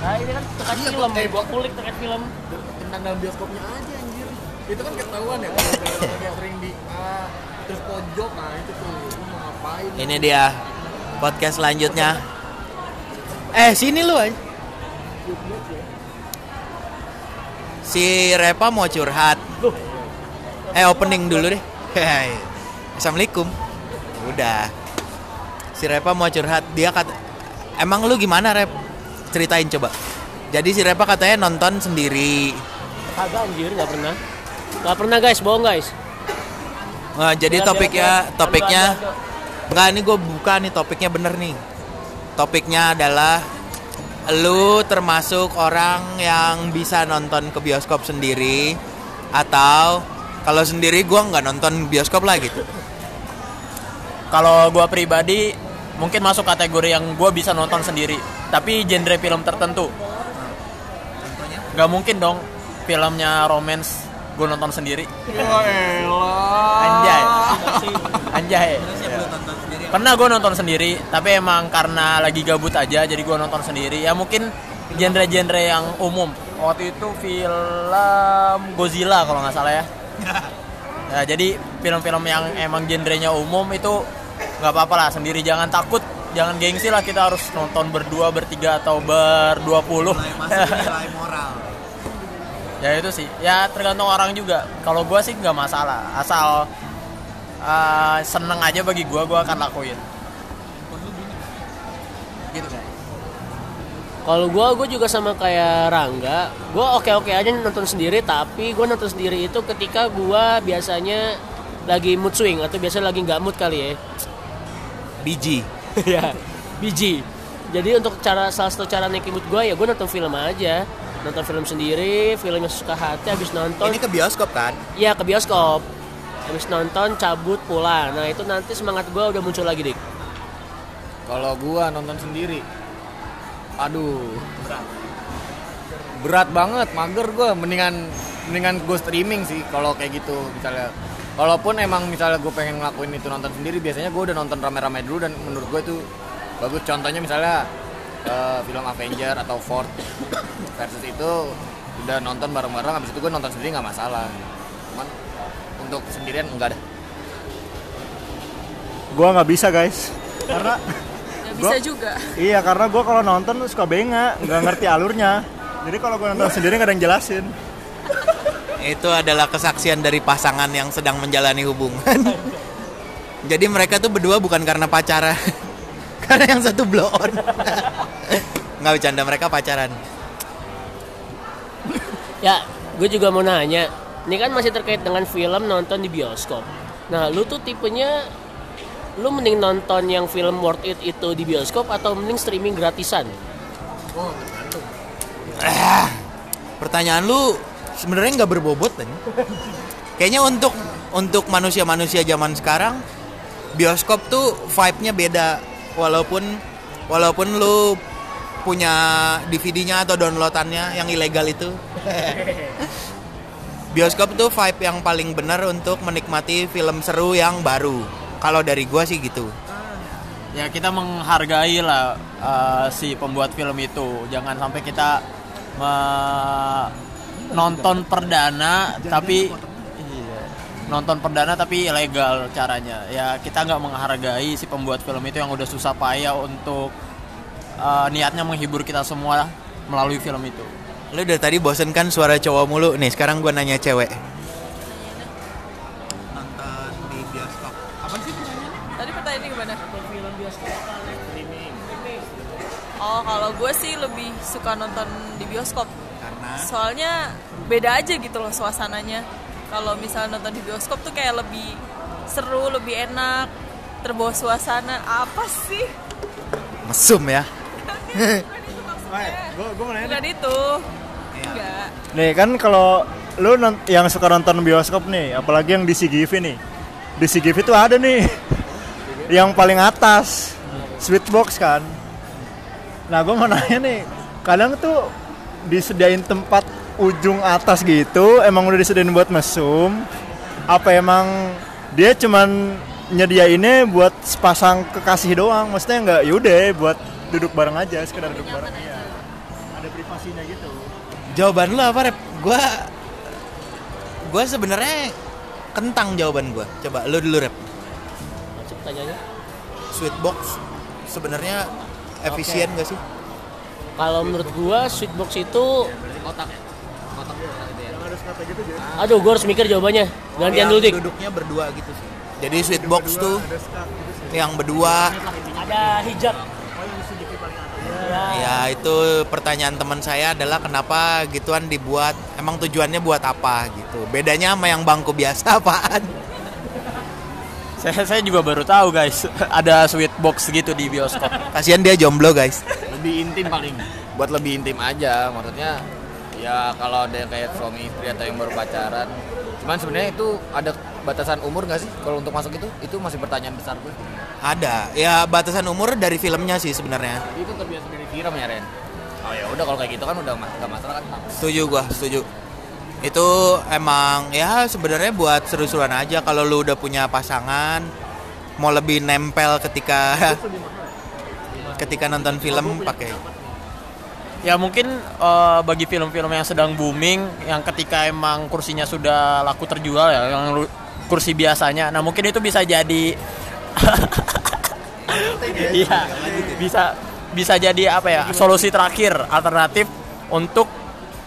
Nah ini kan terkait Iya, film, eh, gua kulik terkait film. tentang dalam bioskopnya aja anjir itu kan ketahuan ya yang sering di A terus pojok nah itu tuh lu mau ngapain Ini dia podcast selanjutnya. Eh sini lu aja. Si Repa mau curhat. Eh opening dulu deh. Assalamualaikum. Udah. Si Repa mau curhat. Dia kata, emang lu gimana Rep? Ceritain coba. Jadi si Repa katanya nonton sendiri. Kagak anjir, nggak pernah. Nggak pernah guys, bohong guys. Nah, jadi Biar- topiknya, biar- topiknya. Enggak, ini gue buka nih topiknya bener nih. Topiknya adalah lu termasuk orang yang bisa nonton ke bioskop sendiri atau kalau sendiri gua nggak nonton bioskop lah gitu. Kalau gua pribadi mungkin masuk kategori yang gua bisa nonton sendiri, tapi genre film tertentu. Gak mungkin dong filmnya romance gue nonton sendiri. Elah Anjay. Anjay. Pernah gue nonton sendiri, tapi emang karena lagi gabut aja, jadi gue nonton sendiri. Ya mungkin genre-genre yang umum. Waktu itu film Godzilla kalau nggak salah ya. Ya, jadi film-film yang emang genrenya umum itu nggak apa-apa lah sendiri. Jangan takut, jangan gengsi lah kita harus nonton berdua, bertiga atau berdua puluh. moral. ya itu sih ya tergantung orang juga kalau gua sih nggak masalah asal uh, seneng aja bagi gua gua akan lakuin gitu kan Kalau gua, gua juga sama kayak Rangga. Gua oke-oke aja nonton sendiri, tapi gua nonton sendiri itu ketika gua biasanya lagi mood swing atau biasa lagi nggak mood kali ya. Biji. ya, biji. Jadi untuk cara salah satu cara naikin mood gua ya gua nonton film aja. Nonton film sendiri, film yang suka hati habis nonton. Ini ke bioskop kan? Iya ke bioskop. Habis nonton cabut pulang. Nah itu nanti semangat gua udah muncul lagi dik. Kalau gua nonton sendiri, aduh berat, berat banget, mager gua. Mendingan mendingan gue streaming sih kalau kayak gitu misalnya. Walaupun emang misalnya gue pengen ngelakuin itu nonton sendiri, biasanya gue udah nonton rame-rame dulu dan menurut gue itu bagus. Contohnya misalnya eh, film Avenger atau Ford versus itu udah nonton bareng-bareng, habis itu gue nonton sendiri nggak masalah. Cuman untuk sendirian enggak ada. Gua nggak bisa guys. Karena bisa Gua- juga. iya karena gua kalau nonton suka benga, nggak ngerti alurnya. Jadi kalau gua nonton sendiri nggak ada yang jelasin. Itu adalah kesaksian dari pasangan yang sedang menjalani hubungan. Jadi mereka tuh berdua bukan karena pacaran. karena yang satu blow on. Nggak bercanda mereka pacaran. Ya, gue juga mau nanya. Ini kan masih terkait dengan film nonton di bioskop. Nah, lu tuh tipenya lu mending nonton yang film worth it itu di bioskop atau mending streaming gratisan? Pertanyaan lu sebenarnya nggak berbobot kan? Kayaknya untuk untuk manusia-manusia zaman sekarang bioskop tuh vibe-nya beda. Walaupun walaupun lu punya DVD-nya atau downloadannya yang ilegal itu. bioskop tuh vibe yang paling benar untuk menikmati film seru yang baru. Kalau dari gua sih gitu. ya kita menghargai lah uh, si pembuat film itu jangan sampai kita nonton perdana tapi Iya. nonton perdana tapi ilegal caranya ya kita nggak menghargai si pembuat film itu yang udah susah payah untuk uh, niatnya menghibur kita semua melalui film itu Lu dari tadi bosen kan suara cowok mulu. Nih, sekarang gua nanya cewek. Nonton di bioskop. Tadi pertanyaannya gimana? Oh, kalau gue sih lebih suka nonton di bioskop. Karena Soalnya beda aja gitu loh suasananya. Kalau misalnya nonton di bioskop tuh kayak lebih seru, lebih enak, terbawa suasana. Apa sih? mesum ya. Mau nanya Bukan itu. Enggak. Nih kan kalau lu yang suka nonton bioskop nih, apalagi yang di CGV nih. Di CGV itu ada nih yang paling atas, Sweetbox kan. Nah, gue mau nanya nih, kadang tuh disediain tempat ujung atas gitu, emang udah disediain buat mesum? Apa emang dia cuman nyediainnya buat sepasang kekasih doang? Maksudnya nggak yaudah buat duduk bareng aja, sekedar duduk bareng. Iya. ada privasinya gitu Jawaban lu apa, Rep? Gua gua sebenarnya kentang jawaban gua. Coba lu dulu, Rep. Masuk tanyanya. Sweetbox sebenarnya efisien gak sih? Kalau menurut gua Sweetbox itu Kotak ya? Kotak gitu jadi aduh gua harus mikir jawabannya. Gantian dulu dik. Duduknya berdua gitu sih. Jadi Sweetbox tuh ada skat gitu yang berdua Ada hijab. Ya itu pertanyaan teman saya adalah kenapa gituan dibuat emang tujuannya buat apa gitu bedanya sama yang bangku biasa apaan Saya, saya juga baru tahu guys, ada sweet box gitu di bioskop. kasihan dia jomblo guys Lebih intim paling. Buat lebih intim aja. Maksudnya ya kalau ada yang kayak suami istri atau yang baru pacaran. Cuman sebenarnya itu ada batasan umur nggak sih kalau untuk masuk itu? Itu masih pertanyaan besar gue. ada ya batasan umur dari filmnya sih sebenarnya Itu terbiasa dari film ya Ren. Oh ya udah kalau kayak gitu kan udah ma- nggak masalah kan. setuju gua setuju itu emang ya sebenarnya buat seru-seruan aja kalau lu udah punya pasangan mau lebih nempel ketika ketika nonton film pakai Ya mungkin eh, bagi film-film yang sedang booming, yang ketika emang kursinya sudah laku terjual ya, yang kursi biasanya. Nah mungkin itu bisa jadi, iya, bisa bisa jadi apa ya solusi terakhir alternatif untuk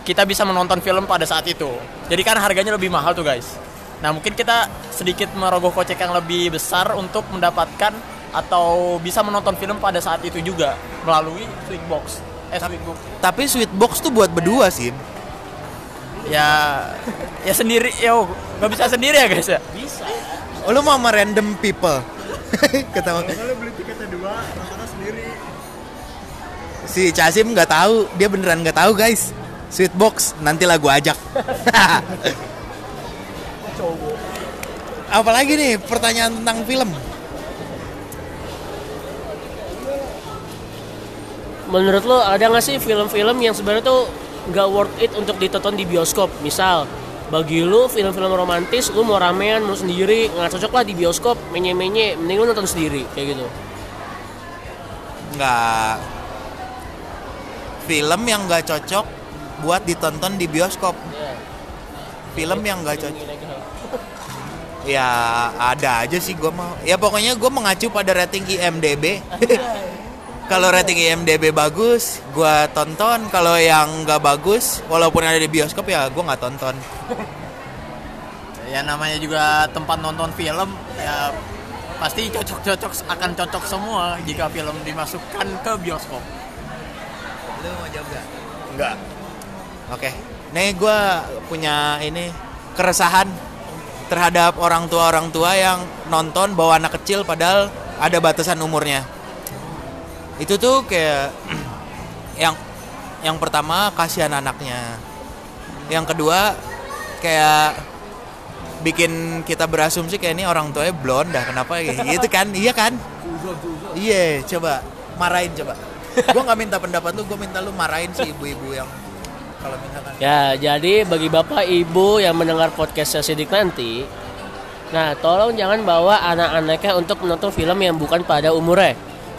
kita bisa menonton film pada saat itu. Jadi kan harganya lebih mahal tuh guys. Nah mungkin kita sedikit merogoh kocek yang lebih besar untuk mendapatkan atau bisa menonton film pada saat itu juga melalui Sweetbox. Eh Sweetbox. tapi Sweetbox tuh buat berdua sih Ya ya sendiri ya oh, nggak bisa sendiri ya guys ya. oh, lu mau sama random people? Ketawa. Kalau beli tiketnya dua nontonnya sendiri. Si Casim nggak tahu dia beneran nggak tahu guys. Sweetbox nanti lah gua ajak. Apalagi nih pertanyaan tentang film Menurut lo ada nggak sih film-film yang sebenarnya tuh nggak worth it untuk ditonton di bioskop? Misal bagi lu film-film romantis lu mau ramean mau sendiri nggak cocok lah di bioskop menye-menye mending lu nonton sendiri kayak gitu. Nggak. Film yang nggak cocok buat ditonton di bioskop. Film yang nggak cocok. ya ada aja sih gue mau. Ya pokoknya gue mengacu pada rating IMDb kalau rating IMDb bagus gue tonton kalau yang nggak bagus walaupun ada di bioskop ya gue nggak tonton Ya namanya juga tempat nonton film ya pasti cocok-cocok akan cocok semua jika film dimasukkan ke bioskop. lu mau jawab gak? Enggak. Oke, nih gue punya ini keresahan terhadap orang tua orang tua yang nonton bawa anak kecil padahal ada batasan umurnya. Itu tuh kayak yang yang pertama kasihan anaknya, yang kedua kayak bikin kita berasumsi kayak ini orang tuanya blond dah kenapa gitu kan iya kan? Iya coba marahin coba. Gue nggak minta pendapat lu gue minta lu marahin si ibu-ibu yang kalau misalkan Ya, jadi bagi bapak ibu yang mendengar podcast Sidik nanti, nah tolong jangan bawa anak-anaknya untuk menonton film yang bukan pada umurnya.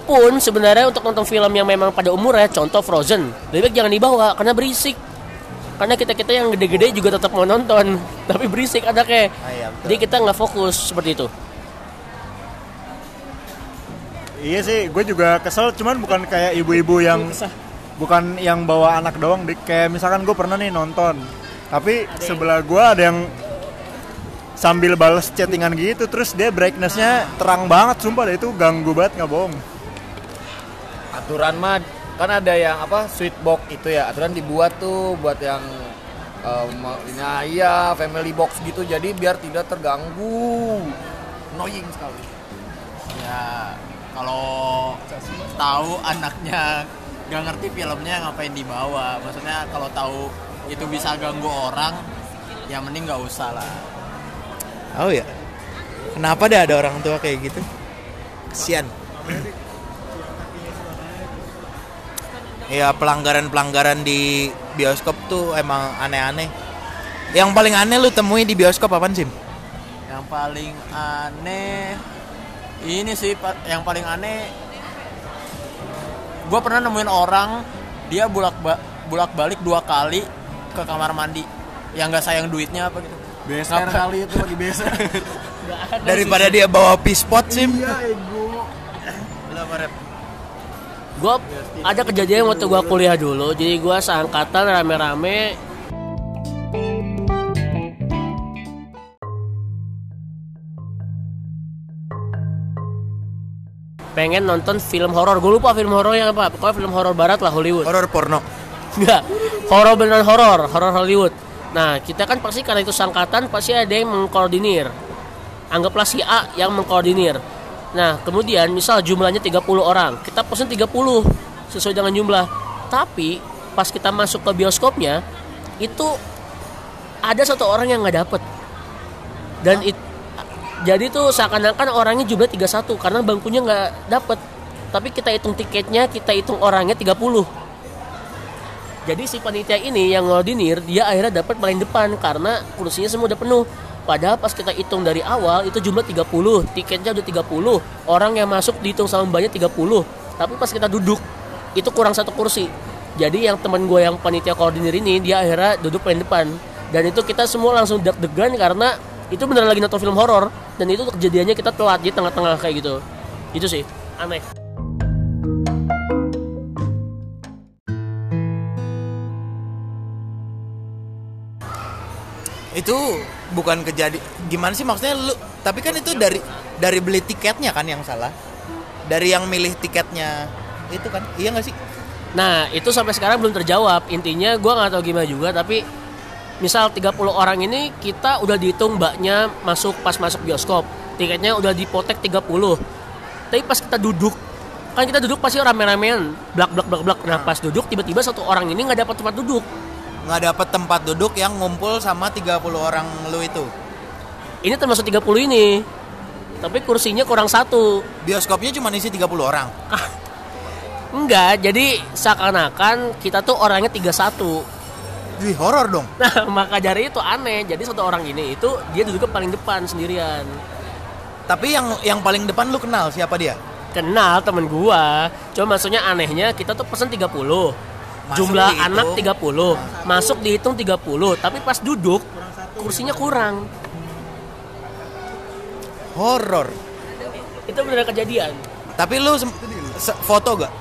Pun sebenarnya untuk nonton film yang memang pada umurnya, contoh Frozen, lebih baik jangan dibawa karena berisik. Karena kita kita yang gede-gede juga tetap mau nonton, tapi berisik anaknya. Ah, iya, betul. Jadi kita nggak fokus seperti itu. Iya sih, gue juga kesel, cuman bukan kayak ibu-ibu yang bukan yang bawa anak doang, dik. Kayak misalkan gue pernah nih nonton, tapi sebelah gue ada yang sambil bales chattingan gitu, terus dia brightnessnya terang banget, sumpah deh itu ganggu banget nggak bohong. Aturan mah kan ada yang apa sweet box itu ya. Aturan dibuat tuh buat yang um, nah iya family box gitu. Jadi biar tidak terganggu. Annoying sekali. Ya kalau tahu anaknya gak ngerti filmnya ngapain dibawa. Maksudnya kalau tahu itu bisa ganggu orang, ya mending nggak usah lah. oh ya? Kenapa deh ada orang tua kayak gitu? Kesian ya pelanggaran-pelanggaran di bioskop tuh emang aneh-aneh. Yang paling aneh lu temui di bioskop apaan sih Yang paling aneh ini sih yang paling aneh gue pernah nemuin orang dia bolak ba bolak-balik dua kali ke kamar mandi. Yang nggak sayang duitnya apa gitu. Beser kali itu lagi beser. Daripada dia bawa pispot sim. Gue ada kejadian waktu gue kuliah dulu, jadi gue seangkatan rame-rame pengen nonton film horor. Gue lupa film horornya apa. Pokoknya film horor barat lah Hollywood. Horor porno. Enggak, horor beneran horor, horor Hollywood. Nah, kita kan pasti karena itu sangkatan pasti ada yang mengkoordinir. Anggaplah si A yang mengkoordinir. Nah, kemudian misal jumlahnya 30 orang, kita pesen 30 sesuai dengan jumlah. Tapi pas kita masuk ke bioskopnya itu ada satu orang yang nggak dapet. Dan it, jadi tuh seakan-akan orangnya jumlah 31 karena bangkunya nggak dapet. Tapi kita hitung tiketnya, kita hitung orangnya 30. Jadi si panitia ini yang ngordinir dia akhirnya dapat paling depan karena kursinya semua udah penuh. Padahal pas kita hitung dari awal itu jumlah 30, tiketnya udah 30, orang yang masuk dihitung sama mbaknya 30. Tapi pas kita duduk itu kurang satu kursi. Jadi yang teman gue yang panitia koordinir ini dia akhirnya duduk paling depan. Dan itu kita semua langsung deg-degan karena itu beneran lagi nonton film horor dan itu kejadiannya kita telat di tengah-tengah kayak gitu. Itu sih aneh. Itu bukan kejadi gimana sih maksudnya lu tapi kan itu dari dari beli tiketnya kan yang salah. Dari yang milih tiketnya itu kan. Iya nggak sih? Nah itu sampai sekarang belum terjawab Intinya gue nggak tahu gimana juga Tapi misal 30 orang ini Kita udah dihitung mbaknya masuk pas masuk bioskop Tiketnya udah dipotek 30 Tapi pas kita duduk Kan kita duduk pasti rame-ramean Blak blak blak blak Nah pas duduk tiba-tiba satu orang ini nggak dapat tempat duduk Nggak dapet tempat duduk yang ngumpul sama 30 orang lu itu. Ini termasuk 30 ini Tapi kursinya kurang satu Bioskopnya cuma isi 30 orang. Enggak, jadi seakan-akan kita tuh orangnya 31 Wih, horor dong. Nah, maka dari itu aneh. Jadi satu orang ini itu dia duduknya paling depan sendirian. Tapi yang yang paling depan lu kenal siapa dia? Kenal temen gua. Cuma maksudnya anehnya kita tuh pesen 30. Jumlah dihitung. anak 30. Masuk dihitung 30, tapi pas duduk kursinya kurang. Horor. Itu beneran kejadian. Tapi lu foto gak?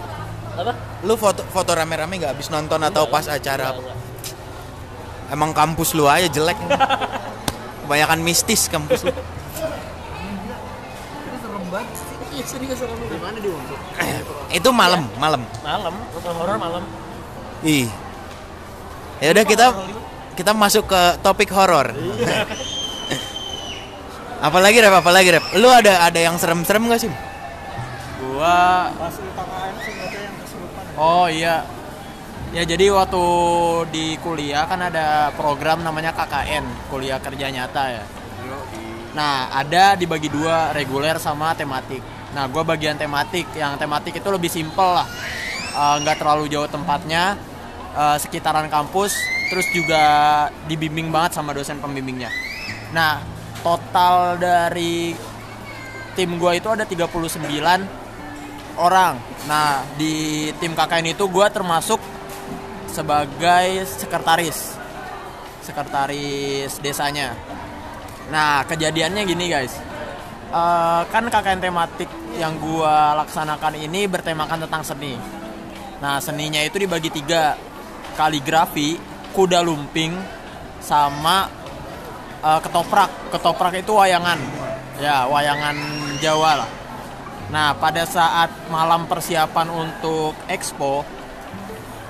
Apa? Lu foto foto rame-rame gak habis nonton atau pas acara? Enggak, enggak. Emang kampus lu aja jelek. Kebanyakan mistis kampus lu. Iya, serius serem banget. Itu malam, malam. Malam, nonton horor malam. Ih. Ya udah kita kita masuk ke topik horor. apalagi rep, apalagi rep. Lu ada ada yang serem-serem gak sih? gua oh iya. Ya jadi waktu di kuliah kan ada program namanya KKN kuliah kerja nyata ya. Nah ada dibagi dua reguler sama tematik. Nah gua bagian tematik. Yang tematik itu lebih simpel lah. Eh, nggak terlalu jauh tempatnya eh, sekitaran kampus terus juga dibimbing banget sama dosen pembimbingnya nah total dari tim gua itu ada 39 orang. Nah, di tim KKN itu gue termasuk sebagai sekretaris. Sekretaris desanya. Nah, kejadiannya gini guys. Eh, kan KKN tematik yang gue laksanakan ini bertemakan tentang seni. Nah, seninya itu dibagi tiga. Kaligrafi, kuda lumping, sama eh, ketoprak. Ketoprak itu wayangan. Ya, wayangan Jawa lah. Nah, pada saat malam persiapan untuk expo,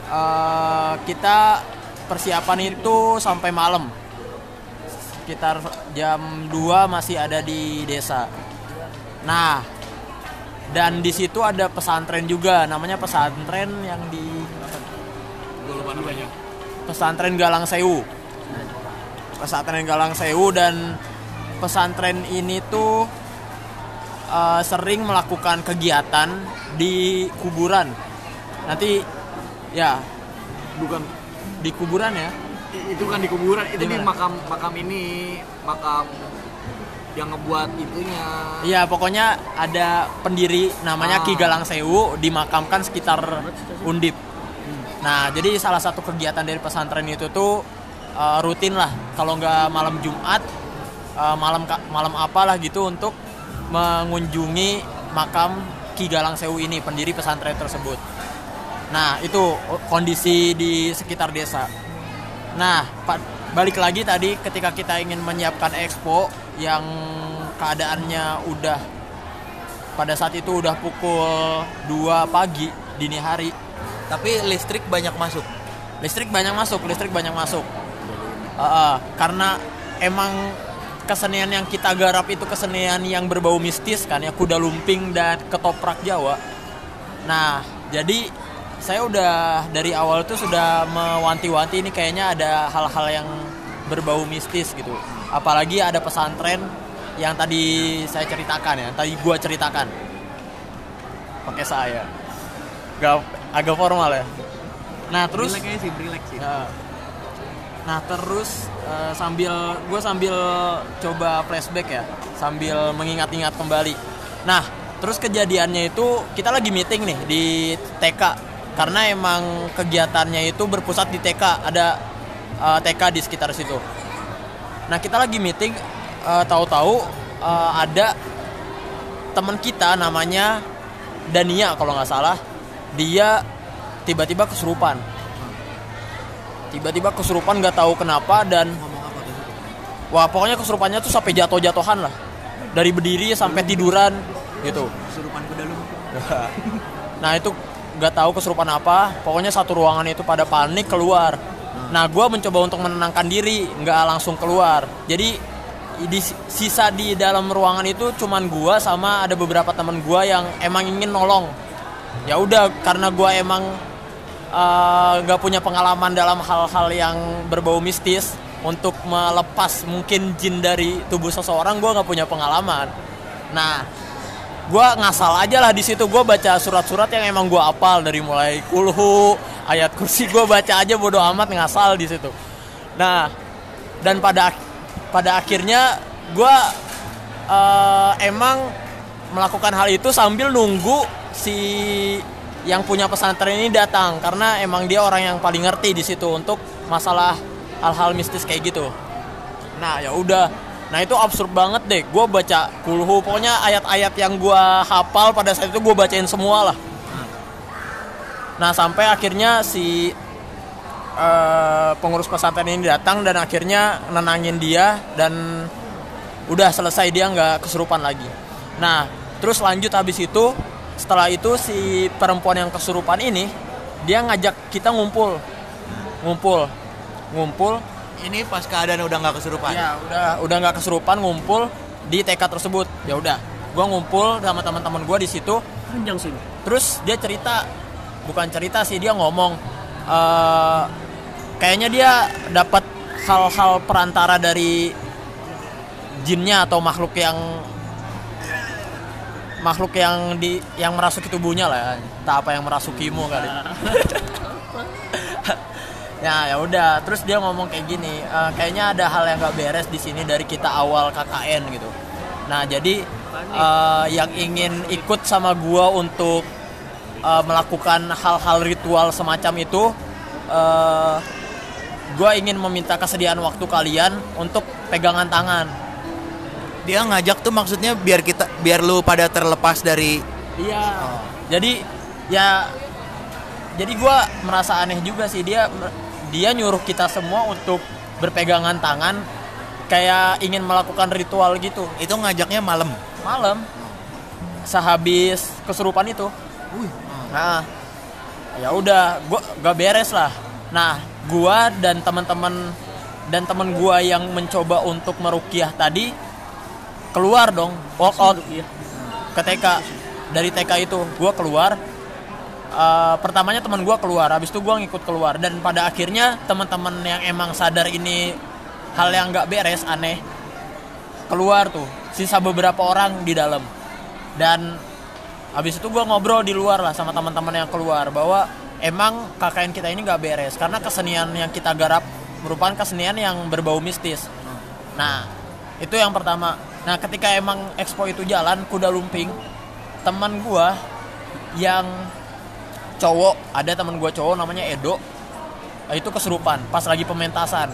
eh, kita persiapan itu sampai malam. Sekitar jam 2 masih ada di desa. Nah, dan di situ ada pesantren juga, namanya pesantren yang di Pesantren Galang Sewu. Pesantren Galang Sewu dan pesantren ini tuh uh, sering melakukan kegiatan di kuburan. Nanti ya Bukan di kuburan ya. itu kan di kuburan, itu di Gimana? makam makam ini, makam yang ngebuat itunya. Iya, pokoknya ada pendiri namanya Ah. Ki Galang Sewu dimakamkan sekitar Undip. Nah, jadi salah satu kegiatan dari pesantren itu tuh uh, rutin lah. Kalau nggak malam Jumat, uh, malam malam apalah gitu untuk mengunjungi makam Ki Galang Sewu ini, pendiri pesantren tersebut. Nah, itu kondisi di sekitar desa. Nah, balik lagi tadi ketika kita ingin menyiapkan expo yang keadaannya udah pada saat itu udah pukul 2 pagi dini hari Tapi listrik banyak masuk. listrik banyak masuk listrik banyak masuk. Uh, uh, karena emang kesenian yang kita garap itu kesenian yang berbau mistis kan ya kuda lumping dan ketoprak Jawa. Nah jadi saya udah dari awal tuh sudah mewanti-wanti ini kayaknya ada hal-hal yang berbau mistis gitu. Apalagi ada pesantren yang tadi saya ceritakan ya tadi gua ceritakan. Pakai saya. Gak agak formal ya nah terus sih, relax sih. Ya. Nah terus eh, sambil gue sambil coba flashback ya, sambil mengingat-ingat kembali. Nah terus kejadiannya itu kita lagi meeting nih di TK karena emang kegiatannya itu berpusat di TK ada eh, TK di sekitar situ. Nah kita lagi meeting, eh, tahu-tahu eh, ada teman kita namanya Dania kalau nggak salah, dia tiba-tiba kesurupan. Tiba-tiba kesurupan nggak tahu kenapa dan wah pokoknya kesurupannya tuh sampai jatuh-jatuhan lah. Dari berdiri sampai tiduran gitu. Kesurupan kuda nah itu nggak tahu kesurupan apa. Pokoknya satu ruangan itu pada panik keluar. Nah gue mencoba untuk menenangkan diri nggak langsung keluar. Jadi di sisa di dalam ruangan itu cuman gue sama ada beberapa teman gue yang emang ingin nolong ya udah karena gue emang eh, nggak punya pengalaman dalam hal-hal yang berbau mistis untuk melepas mungkin jin dari tubuh seseorang gue nggak punya pengalaman. Nah gue ngasal aja lah di situ. Gue baca surat-surat yang emang gue apal dari mulai kulhu ayat kursi gue baca aja bodo amat ngasal di situ. Nah dan pada pada akhirnya gue eh, emang melakukan hal itu sambil nunggu si yang punya pesantren ini datang karena emang dia orang yang paling ngerti di situ untuk masalah hal-hal mistis kayak gitu. Nah ya udah. Nah itu absurd banget deh. Gue baca kulhu. Pokoknya ayat-ayat yang gue hafal pada saat itu gue bacain semua lah. Nah sampai akhirnya si eh, pengurus pesantren ini datang dan akhirnya nenangin dia dan udah selesai dia nggak kesurupan lagi. Nah terus lanjut habis itu setelah itu si perempuan yang kesurupan ini dia ngajak kita ngumpul ngumpul ngumpul Ini pas keadaan udah nggak kesurupan. Ya udah udah nggak kesurupan ngumpul di TK tersebut. Ya udah, gua ngumpul sama teman-teman gua di situ. Panjang sih. Terus dia cerita, bukan cerita sih dia ngomong. eh kayaknya dia dapat hal-hal perantara dari jinnya atau makhluk yang makhluk yang di yang merasuki tubuhnya lah ya. entah apa yang merasukimu kali. Ya ya udah. Terus dia ngomong kayak gini "Eh, kayaknya ada hal yang gak beres di sini dari kita awal KKN gitu. Nah jadi eh, yang ingin ikut sama gua untuk eh, melakukan hal-hal ritual semacam itu eh gua ingin meminta kesediaan waktu kalian untuk pegangan tangan Dia ngajak tuh maksudnya biar kita biar lu pada terlepas dari Iya. Jadi ya jadi gua merasa aneh juga sih dia dia nyuruh kita semua untuk berpegangan tangan kayak ingin melakukan ritual gitu itu ngajaknya malam. malam sehabis kesurupan itu. Nah, ya udah gua gak beres lah. Nah, gua dan teman-teman dan teman gua yang mencoba untuk merukiah tadi keluar dong walk out Iya. ke TK dari TK itu gue keluar. Eh, pertamanya teman gue keluar habis itu gue ngikut keluar. Dan pada akhirnya teman-teman yang emang sadar ini hal yang nggak beres aneh keluar tuh. Sisa beberapa orang di dalam. Dan habis itu gue ngobrol di luar lah sama teman-teman yang keluar bahwa emang KKN kita ini nggak beres. Karena kesenian yang kita garap merupakan kesenian yang berbau mistis. Nah itu yang pertama nah ketika emang expo itu jalan kuda lumping teman gua yang cowok ada temen gue cowok namanya Edo. Nah, itu kesurupan pas lagi pementasan.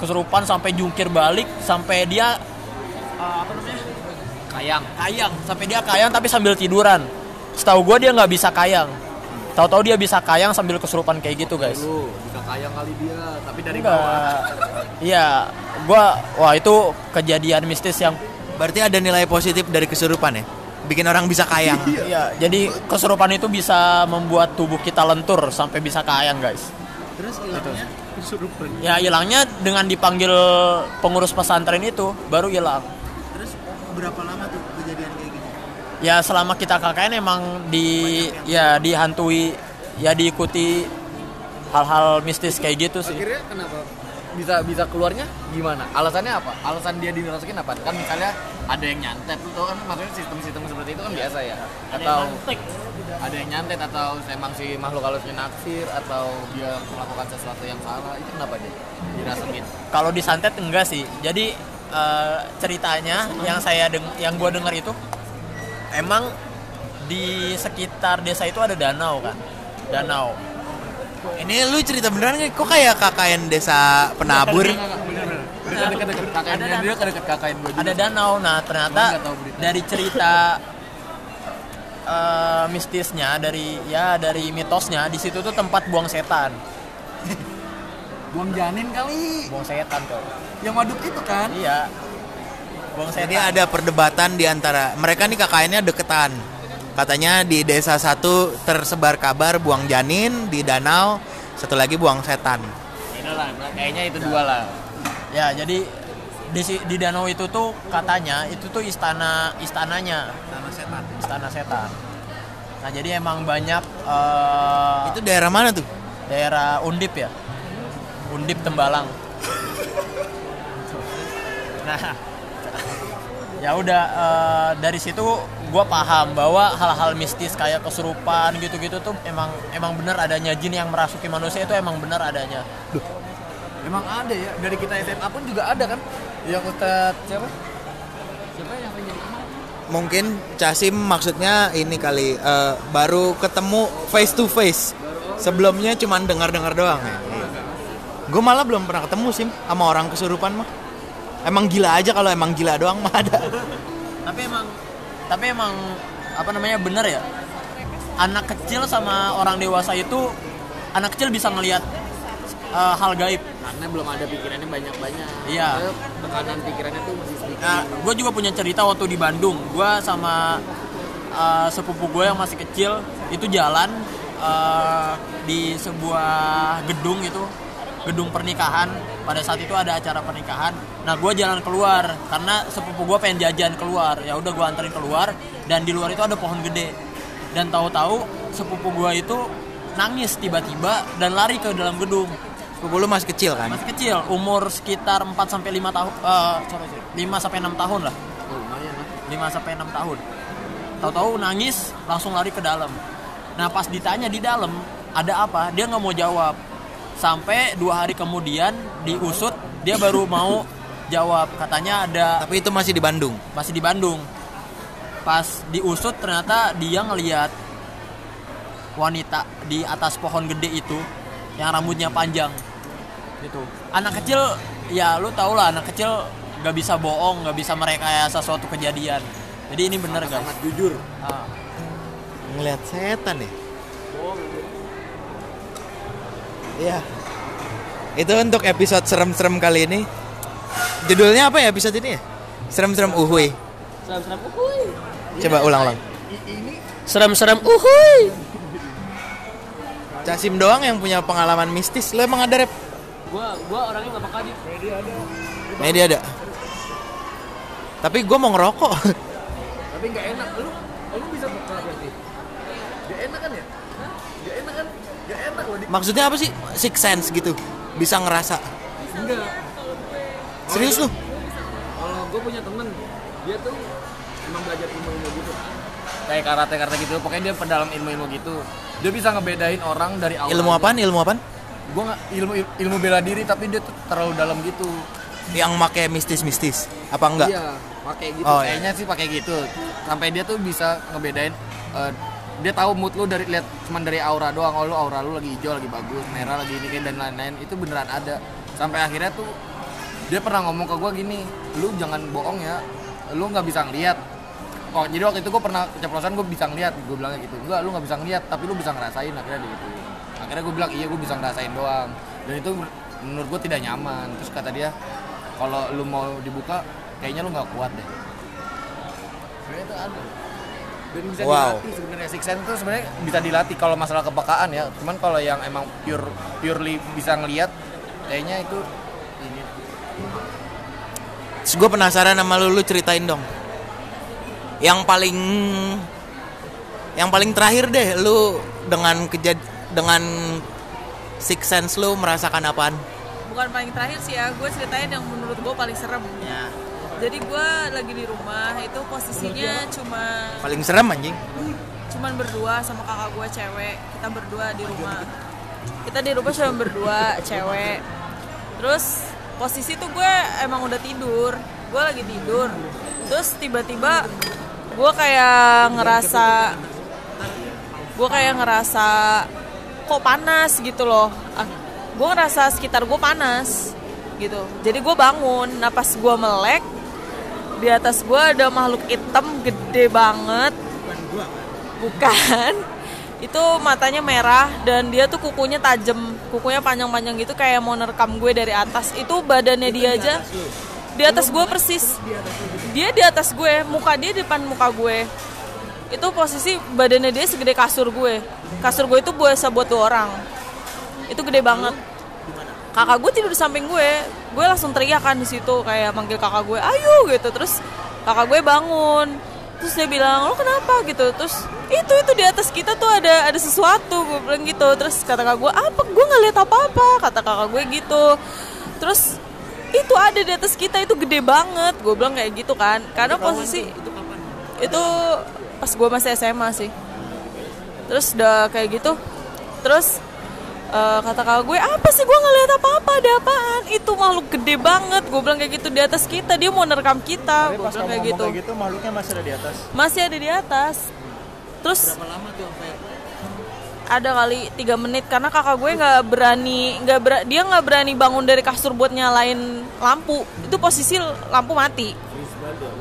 Kesurupan sampai jungkir balik sampai dia uh, apa namanya? Kayang. kayang sampai dia kayang tapi sambil tiduran. Setahu gue dia nggak bisa kayang tahu-tahu dia bisa kayang sambil kesurupan kayak gitu guys Lu bisa kayang kali dia, tapi dari bawah. Enggak. Iya, gua wah itu kejadian mistis yang Berarti ada nilai positif dari kesurupan ya? Bikin orang bisa kayang. iya, jadi kesurupan itu bisa membuat tubuh kita lentur sampai bisa kayang, guys. Terus hilangnya kesurupan. Ya hilangnya dengan dipanggil pengurus pesantren itu baru hilang. Terus berapa lama tuh gitu? Ya selama kita KKN emang di ya dihantui ya diikuti hal-hal mistis kayak gitu sih. Akhirnya kenapa? Bisa bisa keluarnya gimana? Alasannya apa? Alasan dia dimasukin apa? Kan misalnya ada yang nyantet tuh kan maksudnya sistem-sistem seperti itu kan biasa ya. Atau ada yang nyantet atau emang si makhluk halusnya naksir atau dia melakukan sesuatu yang salah itu kenapa dia dirasukin? Kalau disantet enggak sih. Jadi eh, ceritanya yang saya deng yang gua dengar itu emang di sekitar desa itu ada danau kan. Danau. Ini lu cerita beneran nggak? Kok kayak KKN desa penabur? Ada danau. Nah, ternyata dari cerita eh, mistisnya dari ya dari mitosnya di situ tuh tempat buang setan. Buang janin kali. Buang setan tuh. Yang waduk itu kan? Iya. Buang setan. Jadi ada perdebatan di antara mereka nih KKN-nya deketan. Katanya di desa satu tersebar kabar buang janin di danau, satu lagi buang setan. Ini lah, kayaknya itu dua lah. Ya, jadi di di danau itu tuh katanya itu tuh istana istananya Sama setan. istana setan. Nah, jadi emang banyak eh, Itu daerah mana tuh? daerah Undip ya. Undip Tembalang. Nah, ya udah eh, dari situ gue paham bahwa hal-hal mistis kayak kesurupan gitu-gitu tuh emang emang bener adanya jin yang merasuki manusia itu emang bener adanya. Emang ada ya, dari kita SMA pun juga ada kan? Yang Ustadz siapa? Siapa yang sering jadi imam? Mungkin Casim maksudnya ini kali eh, baru ketemu face to face. Sebelumnya cuma dengar-dengar doang ya. Gue malah belum pernah ketemu sih sama orang kesurupan mah. Emang gila aja kalau emang gila doang mah ada. Tapi emang tapi emang apa namanya bener ya. Anak kecil sama orang dewasa itu anak kecil bisa ngelihat eh, hal gaib. Karena belum ada pikirannya banyak-banyak. Iya. Karena Tekanan pikirannya tuh masih sedikit. Nah, gue juga punya cerita waktu di Bandung. Gue sama uh, sepupu gue yang masih kecil itu jalan uh, di sebuah gedung itu, gedung pernikahan. Pada saat itu ada acara pernikahan. Nah, gue jalan keluar karena sepupu gue pengen jajan keluar. Ya udah gue anterin keluar dan di luar itu ada pohon gede. Dan tahu-tahu sepupu gue itu nangis tiba-tiba dan lari ke dalam gedung Sepupu lu masih kecil kan? masih kecil umur sekitar 4 sampai 5 tahun eh sorry, sorry, 5 sampai 6 tahun lah Oh, lumayan lah. 5 sampai 6 tahun tahu-tahu nangis langsung lari ke dalam nah pas ditanya di dalam ada apa dia nggak mau jawab sampai dua hari kemudian diusut dia baru mau jawab katanya ada Tapi itu masih di Bandung. masih di Bandung pas diusut ternyata dia ngelihat wanita di atas pohon gede itu yang rambutnya panjang gitu anak kecil ya lu tau lah anak kecil nggak bisa bohong nggak bisa merekayasa suatu kejadian jadi ini bener guys Sangat jujur. Ah. Ngeliat setan ya? Iya. Itu untuk episode serem-serem kali ini. Judulnya apa ya episode ini ya? Serem-serem uhuy. Serem-serem uhuy. Coba ulang-ulang. Serem-serem uhuy. Casim doang yang punya pengalaman mistis. Lo emang ada rep? Gua gua orangnya nggak bakal di. Nah, dia ada. Tapi gue mau ngerokok. Tapi nggak enak. Lu, lu bisa buka berarti. Gak enak kan ya? Hah? Gak enak kan? Enak loh. Maksudnya apa sih? Six sense gitu. Bisa ngerasa. Enggak. Serius lu? Kalau gue punya temen, dia tuh emang belajar ilmu-ilmu gitu. Kayak karate-karate gitu, pokoknya dia pedalam ilmu-ilmu gitu. Dia bisa ngebedain orang dari awal. Ilmu apaan? Ilmu apaan? Gue nggak ilmu ilmu bela diri, tapi dia tuh terlalu dalam gitu. Yang make mistis-mistis. Apa enggak? Iya, pakai gitu. Oh, iya. Kayaknya sih pakai gitu. Sampai dia tuh bisa ngebedain eh, dia tahu mood lu dari lihat cuman dari aura doang. Oh lu aura lu lagi hijau lagi bagus merah lagi ini dan lain-lain. Itu beneran ada. Sampai akhirnya tuh dia pernah ngomong ke gue gini lu jangan bohong ya lu nggak bisa ngeliat. Oh jadi waktu itu gue pernah keceplosan gue bisa ngeliat. Gue bilangnya gitu enggak lu nggak bisa ngeliat tapi lu bisa ngerasain akhirnya gitu. Akhirnya gue bilang iya gue bisa ngerasain doang. Dan itu menurut gue tidak nyaman. Terus kata dia kalau lu mau dibuka kayaknya lu nggak kuat deh. Sebenarnya itu ada dan bisa Wow. dilatih sebenarnya six sense itu sebenarnya bisa dilatih kalau masalah kepekaan ya cuman kalau yang emang pure purely bisa ngelihat kayaknya itu ini Terus gue penasaran sama lu, lu ceritain dong. Yang paling yang paling terakhir deh lu dengan kejad dengan six sense lu merasakan apaan? bukan paling terakhir sih ya gue ceritain yang menurut gue paling serem Ya. Jadi gue lagi di rumah itu posisinya cuma Paling serem anjing. cuman berdua sama kakak gue cewek. Kita berdua di rumah. kita di rumah cuma berdua cewek. Terus posisi tuh gue emang udah tidur. Gue lagi tidur. Terus tiba-tiba gue kayak ngerasa gue kayak ngerasa kok panas gitu loh. Ah, gue ngerasa sekitar gue panas gitu. Jadi gue bangun. Nah pas gue melek di atas gue ada makhluk hitam gede banget. Bukan itu matanya merah dan dia tuh kukunya tajam. Kukunya panjang-panjang gitu kayak mau nerekam gue dari atas. Itu badannya dia aja. di atas gue persis. Dia di atas gue muka dia di depan muka gue. Itu posisi badannya dia segede kasur gue. Kasur gue itu biasa buat dua orang. Itu gede banget kakak gue tidur di samping gue. Gue langsung teriak kan di situ kayak manggil kakak gue ayo gitu. Terus kakak gue bangun. Terus dia bilang lo kenapa? Gitu. Terus itu itu di atas kita tuh ada ada sesuatu gue bilang gitu. Terus kata kakak gue apa? Gue nggak lihat apa apa kata kakak gue gitu. Terus itu ada di atas kita itu gede banget gue bilang kayak gitu kan. Karena posisi itu pas gue masih SMA sih. Terus udah kayak gitu. Terus eh, kata kakak gue apa sih? Gue nggak lihat apa-apa ada apaan? Itu makhluk gede banget. Gue bilang kayak gitu di atas kita dia mau nerekam kita. Tapi gue pas bilang kayak gitu. kayak gitu makhluknya masih ada di atas. masih ada di atas. Terus ada kali tiga menit karena kakak gue nggak berani nggak ber- dia nggak berani bangun dari kasur buat nyalain lampu. Itu posisi lampu mati.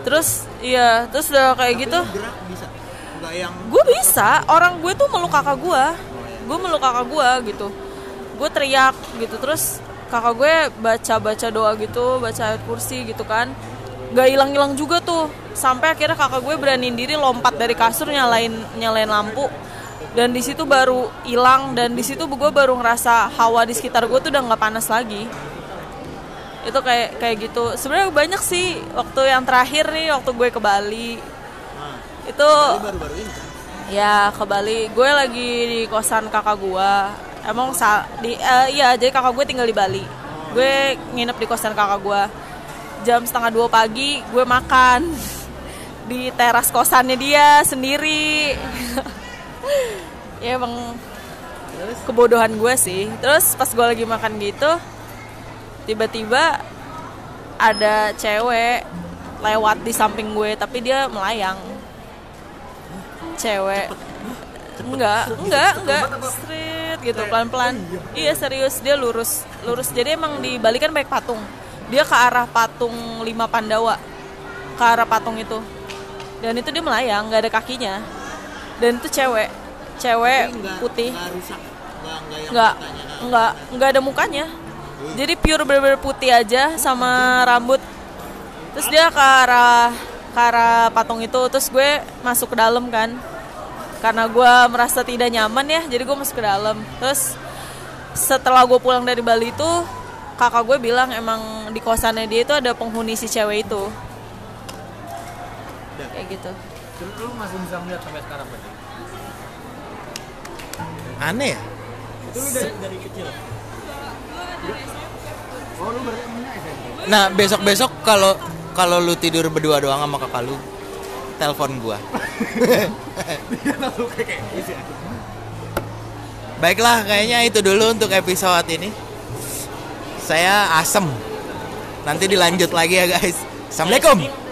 Terus iya terus udah kayak gitu. Gerak bisa. Enggak yang gue bisa. Orang gue tuh meluk kakak gue gue meluk kakak gue gitu. Gue teriak gitu terus kakak gue baca baca doa gitu baca ayat kursi gitu kan. Gak hilang hilang juga tuh sampai akhirnya kakak gue beraniin diri lompat dari kasur nyalain nyalain lampu. Dan di situ baru hilang dan di situ gue baru ngerasa hawa di sekitar gue tuh udah nggak panas lagi. Itu kayak kayak gitu. Sebenarnya banyak sih waktu yang terakhir nih waktu gue ke Bali. Itu baru-baru ini. Ya ke Bali, gue lagi di kosan kakak gue. Emang sa di eh, iya jadi kakak gue tinggal di Bali. Gue nginep di kosan kakak gue. Jam setengah dua pagi gue makan di teras kosannya dia sendiri. ya emang kebodohan gue sih. Terus pas gue lagi makan gitu, tiba-tiba ada cewek lewat di samping gue tapi dia melayang cewek. Enggak enggak enggak. straight gitu pelan pelan iya. Serius dia lurus lurus. Jadi emang di Bali kan banyak patung. Dia ke arah patung lima Pandawa ke arah patung itu. Dan itu dia melayang nggak ada kakinya. Dan itu cewek cewek putih. Enggak rusak. Enggak enggak yang nggak nggak nggak ada? mukanya. Jadi pure bener-bener putih aja sama rambut. Terus dia ke arah ke arah patung itu terus gue masuk ke dalam kan. Karena gue merasa tidak nyaman ya jadi gue masuk ke dalam. Terus setelah gue pulang dari Bali itu kakak gue bilang emang di kosannya dia itu ada penghuni si cewek itu. Kayak gitu. lu masih bisa melihat sampai sekarang berarti Aneh ya? oh lu berarti punya SMP Nah, besok-besok kalau kalau lu tidur berdua doang sama kakak lu, telepon gua. Baiklah, kayaknya itu dulu untuk episode ini. Saya asem. Nanti dilanjut lagi ya, guys. Assalamualaikum.